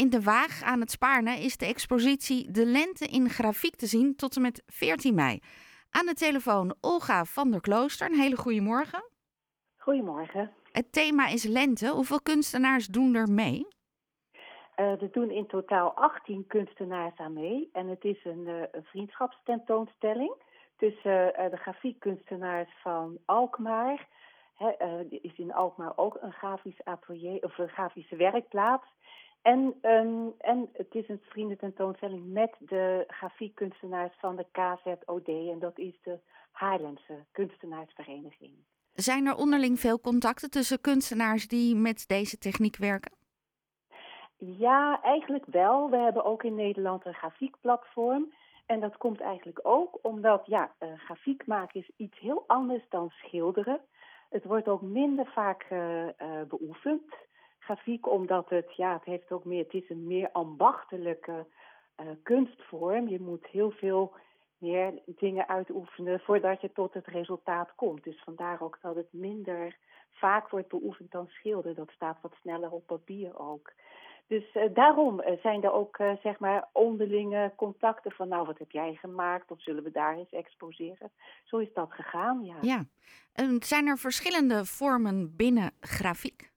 In de Waag aan het Spaarne is de expositie De Lente in Grafiek te zien tot en met 14 mei. Aan de telefoon Olga van der Klooster. Een hele goede morgen. Goedemorgen. Het thema is lente. Hoeveel kunstenaars doen er mee? Uh, er doen in totaal 18 kunstenaars aan mee. En het is een, uh, een vriendschapstentoonstelling tussen uh, de grafiekkunstenaars van Alkmaar. Hè, is in Alkmaar ook een grafisch atelier of een grafische werkplaats. En, um, en het is een vriendententoonstelling met de grafiekkunstenaars van de KZOD. En dat is de Haarlemse kunstenaarsvereniging. Zijn er onderling veel contacten tussen kunstenaars die met deze techniek werken? Ja, eigenlijk wel. We hebben ook in Nederland een grafiekplatform. En dat komt eigenlijk ook omdat ja, uh, grafiek maken is iets heel anders dan schilderen. Het wordt ook minder vaak uh, uh, beoefend grafiek, omdat het, ja, het heeft ook meer, het is een meer ambachtelijke uh, kunstvorm. Je moet heel veel meer dingen uitoefenen voordat je tot het resultaat komt. Dus vandaar ook dat het minder vaak wordt beoefend dan schilderen. Dat staat wat sneller op papier ook. Dus uh, daarom zijn er ook zeg maar onderlinge contacten van nou wat heb jij gemaakt of zullen we daar eens exposeren. Zo is dat gegaan, ja. Ja. Zijn er verschillende vormen binnen grafiek?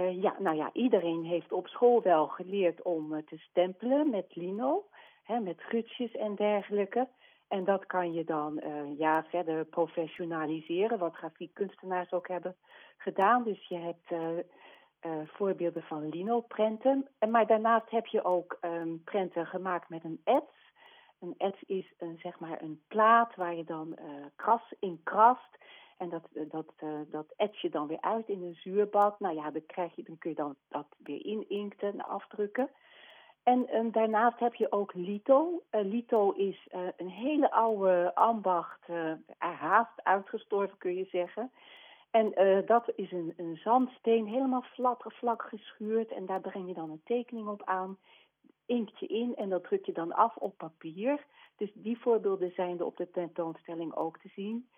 Uh, ja, nou ja, iedereen heeft op school wel geleerd om uh, te stempelen met lino, hè, met gutsjes en dergelijke. En dat kan je dan uh, ja, verder professionaliseren, wat grafiekkunstenaars ook hebben gedaan. Dus je hebt voorbeelden van lino-prenten. Maar daarnaast heb je ook um, prenten gemaakt met een ets. Een ets is een, zeg maar een plaat waar je dan kras in krast. En dat, dat, uh, dat ets je dan weer uit in een zuurbad. Nou ja, dan, krijg je, dan kun je dan dat weer inkten en afdrukken. En um, daarnaast heb je ook lito. Uh, lito is uh, een hele oude ambacht, haast uitgestorven kun je zeggen. En dat is een, een zandsteen, helemaal vlak, vlak geschuurd. En daar breng je dan een tekening op aan, inkt je in en dat druk je dan af op papier. Dus die voorbeelden zijn er op de tentoonstelling ook te zien.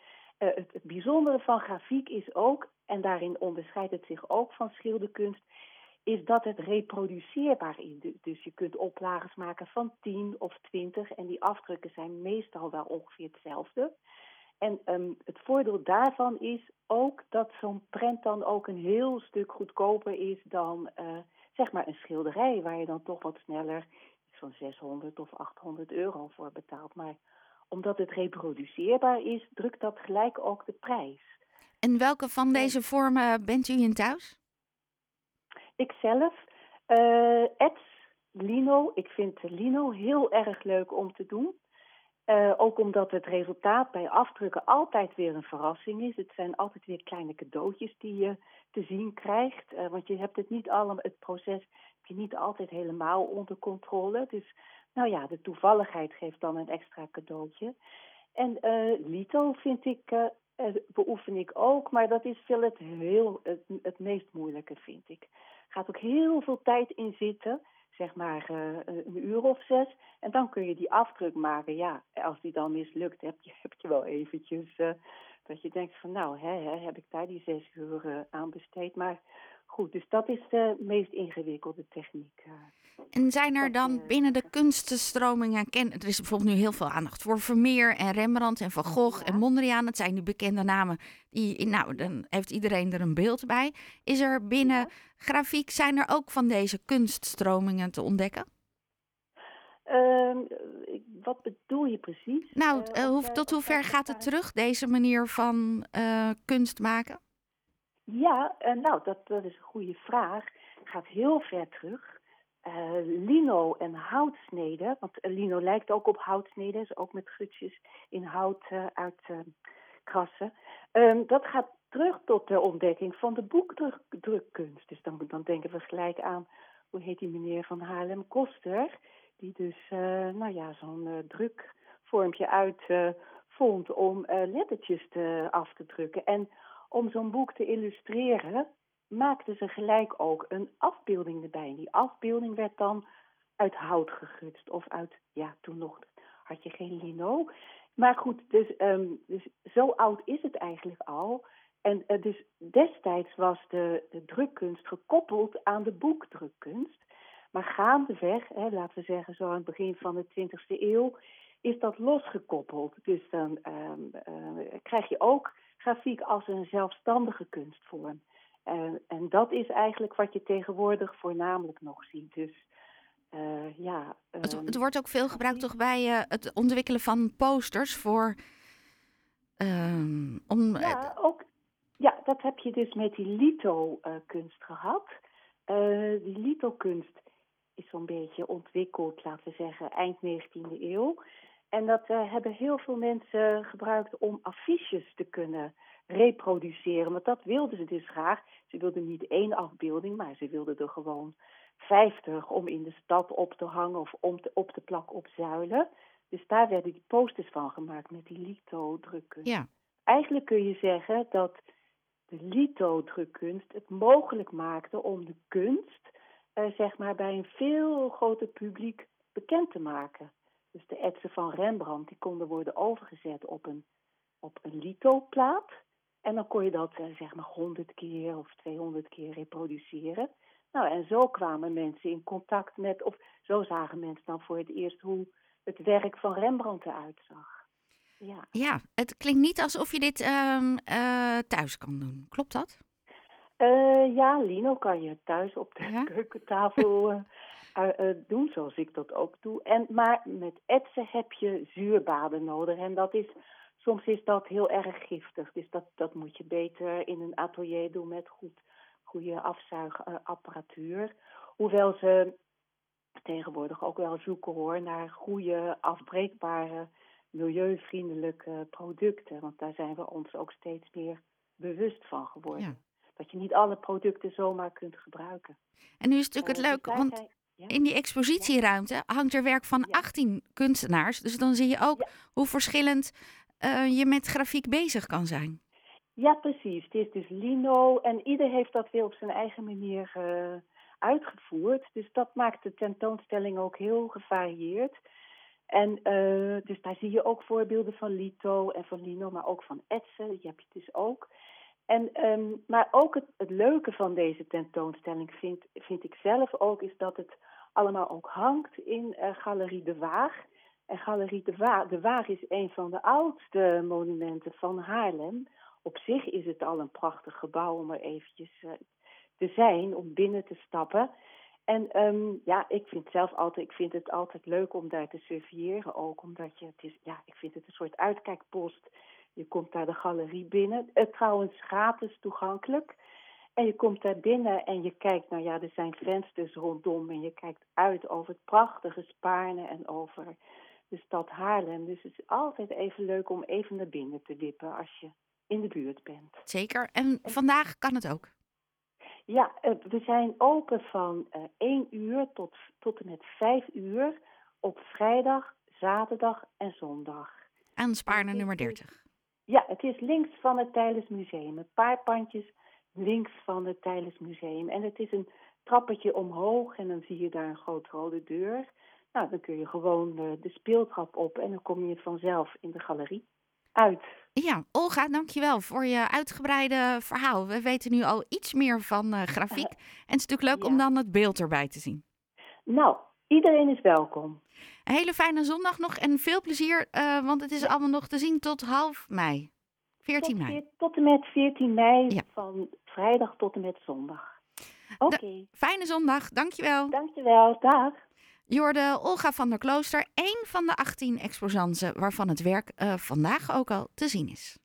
Uh, het, bijzondere van grafiek is ook, en daarin onderscheidt het zich ook van schilderkunst, is dat het reproduceerbaar is. Dus je kunt oplages maken van 10 of 20 en die afdrukken zijn meestal wel ongeveer hetzelfde. En um, het voordeel daarvan is ook dat zo'n prent dan ook een heel stuk goedkoper is dan uh, zeg maar een schilderij, waar je dan toch wat sneller zo'n 600 of 800 euro voor betaalt. Maar omdat het reproduceerbaar is, drukt dat gelijk ook de prijs. En welke van deze vormen bent u in thuis? Ikzelf. Uh, lino. Ik vind lino heel erg leuk om te doen. Uh, ook omdat het resultaat bij afdrukken altijd weer een verrassing is. Het zijn altijd weer kleine cadeautjes die je te zien krijgt. Uh, want je hebt het niet allemaal, het proces heb je niet altijd helemaal onder controle. Dus nou ja, de toevalligheid geeft dan een extra cadeautje. En uh, Lito vind ik, uh, beoefen ik ook, maar dat is veel het, heel, het, het meest moeilijke, vind ik. Gaat ook heel veel tijd in zitten, zeg maar een uur of zes. En dan kun je die afdruk maken. Ja, als die dan mislukt, heb je, heb je wel eventjes dat je denkt van nou, hè, hè, heb ik daar die zes uur aan besteed. Maar goed, dus dat is de meest ingewikkelde techniek. En zijn er dan binnen de kunststromingen, er is bijvoorbeeld nu heel veel aandacht voor Vermeer en Rembrandt en Van Gogh en Mondriaan. Dat zijn nu bekende namen. Die, nou, dan heeft iedereen er een beeld bij. Is er binnen grafiek, zijn er ook van deze kunststromingen te ontdekken? Uh, wat bedoel je precies? Nou, uh, hoe, tot hoe ver gaat het terug, deze manier van uh, kunst maken? Ja, nou, dat, dat is een goede vraag. Gaat heel ver terug. Uh, lino en houtsneden, want lino lijkt ook op houtsneden, dus ook met gutjes in hout uh, uit krassen. Um, dat gaat terug tot de ontdekking van de boekdrukkunst. Dus dan, dan denken we gelijk aan, hoe heet die meneer van Haarlem, Koster, die dus, nou ja, zo'n drukvormpje uitvond om lettertjes te, af te drukken. En om zo'n boek te illustreren, maakten ze gelijk ook een afbeelding erbij. Die afbeelding werd dan uit hout gegutst of uit, ja, toen nog had je geen lino. Maar goed, dus, um, dus zo oud is het eigenlijk al. En uh, dus destijds was de, de drukkunst gekoppeld aan de boekdrukkunst. Maar gaandeweg, hè, laten we zeggen zo aan het begin van de 20e eeuw, is dat losgekoppeld. Dus dan ehm, eh, krijg je ook grafiek als een zelfstandige kunstvorm. en dat is eigenlijk wat je tegenwoordig voornamelijk nog ziet. Dus uh, ja, het, het, ehm, wordt ook veel gebruikt toch bij uh, het ontwikkelen van posters voor. Uh, om, ja, ook, ja, dat heb je dus met die litho-kunst gehad. die litho-kunst is zo'n beetje ontwikkeld, laten we zeggen, eind 19e eeuw. En dat hebben heel veel mensen gebruikt om affiches te kunnen reproduceren. Want dat wilden ze dus graag. Ze wilden niet één afbeelding, maar ze wilden er gewoon 50 om in de stad op te hangen of om te, op te plakken op zuilen. Dus daar werden die posters van gemaakt met die litho-drukkunst. Ja. Eigenlijk kun je zeggen dat de litho-drukkunst het mogelijk maakte om de kunst eh, zeg maar bij een veel groter publiek bekend te maken. Dus de etsen van Rembrandt die konden worden overgezet op een, op een litho-plaat. En dan kon je dat eh, zeg maar 100 keer of 200 keer reproduceren. Nou, en zo kwamen mensen in contact met, of zo zagen mensen dan voor het eerst hoe het werk van Rembrandt eruit zag. Ja, ja het klinkt niet alsof je dit uh, uh, thuis kan doen. Klopt dat? Uh, ja, Lino kan je thuis op de keukentafel doen, zoals ik dat ook doe. En, maar met etsen heb je zuurbaden nodig. En dat is, soms is dat heel erg giftig. Dus dat, dat moet je beter in een atelier doen met goed goede afzuigapparatuur. Hoewel ze tegenwoordig ook wel zoeken hoor naar goede, afbreekbare, milieuvriendelijke producten. Want daar zijn we ons ook steeds meer bewust van geworden. Dat je niet alle producten zomaar kunt gebruiken. En nu is het natuurlijk het uh, leuk, want in die expositieruimte hangt er werk van 18 kunstenaars. Dus dan zie je ook hoe verschillend uh, je met grafiek bezig kan zijn. Ja, precies. Het is dus lino en ieder heeft dat weer op zijn eigen manier uh, uitgevoerd. Dus dat maakt de tentoonstelling ook heel gevarieerd. En uh, dus daar zie je ook voorbeelden van lito en van lino, maar ook van etsen. Die heb je dus ook. En, um, maar ook het, leuke van deze tentoonstelling vind, vind ik zelf ook, is dat het allemaal ook hangt in uh, Galerie de Waag. En Galerie de Waag, de Waag is een van de oudste monumenten van Haarlem op zich is het al een prachtig gebouw om er eventjes uh, te zijn, om binnen te stappen. En um, ja, ik vind zelf altijd, ik vind het altijd leuk om daar te surveilleren ook, omdat je, het is, ja, ik vind het een soort uitkijkpost. Je komt daar de galerie binnen, het trouwens gratis toegankelijk. En je komt daar binnen en je kijkt, nou ja, er zijn vensters rondom en je kijkt uit over het prachtige Spaarne en over de stad Haarlem. Dus het is altijd even leuk om even naar binnen te wippen als je in de buurt bent. Zeker. En vandaag kan het ook? Ja, eh, we zijn open van uh, eh, 1 uur tot, tot en met 5 uur op vrijdag, zaterdag en zondag. Aan Spaarne nummer 30. Ja, het is links van het Tijdens Museum. Een paar pandjes links van het Tijdens Museum. En het is een trappetje omhoog en dan zie je daar een grote rode deur. Nou, dan kun je gewoon uh, de speeltrap op en dan kom je vanzelf in de galerie uit. Ja, Olga, dankjewel voor je uitgebreide verhaal. We weten nu al iets meer van uh, grafiek. en het is natuurlijk leuk om dan het beeld erbij te zien. Nou, iedereen is welkom. Een hele fijne zondag nog en veel plezier, uh, want het is allemaal nog te zien tot half mei. 14 tot, mei. Tot en met 14 mei, van vrijdag tot en met zondag. Oké. Fijne zondag, dankjewel. Dankjewel, dag. Jorde Olga van der Klooster, één van de 18 exposanten waarvan het werk uh, vandaag ook al te zien is.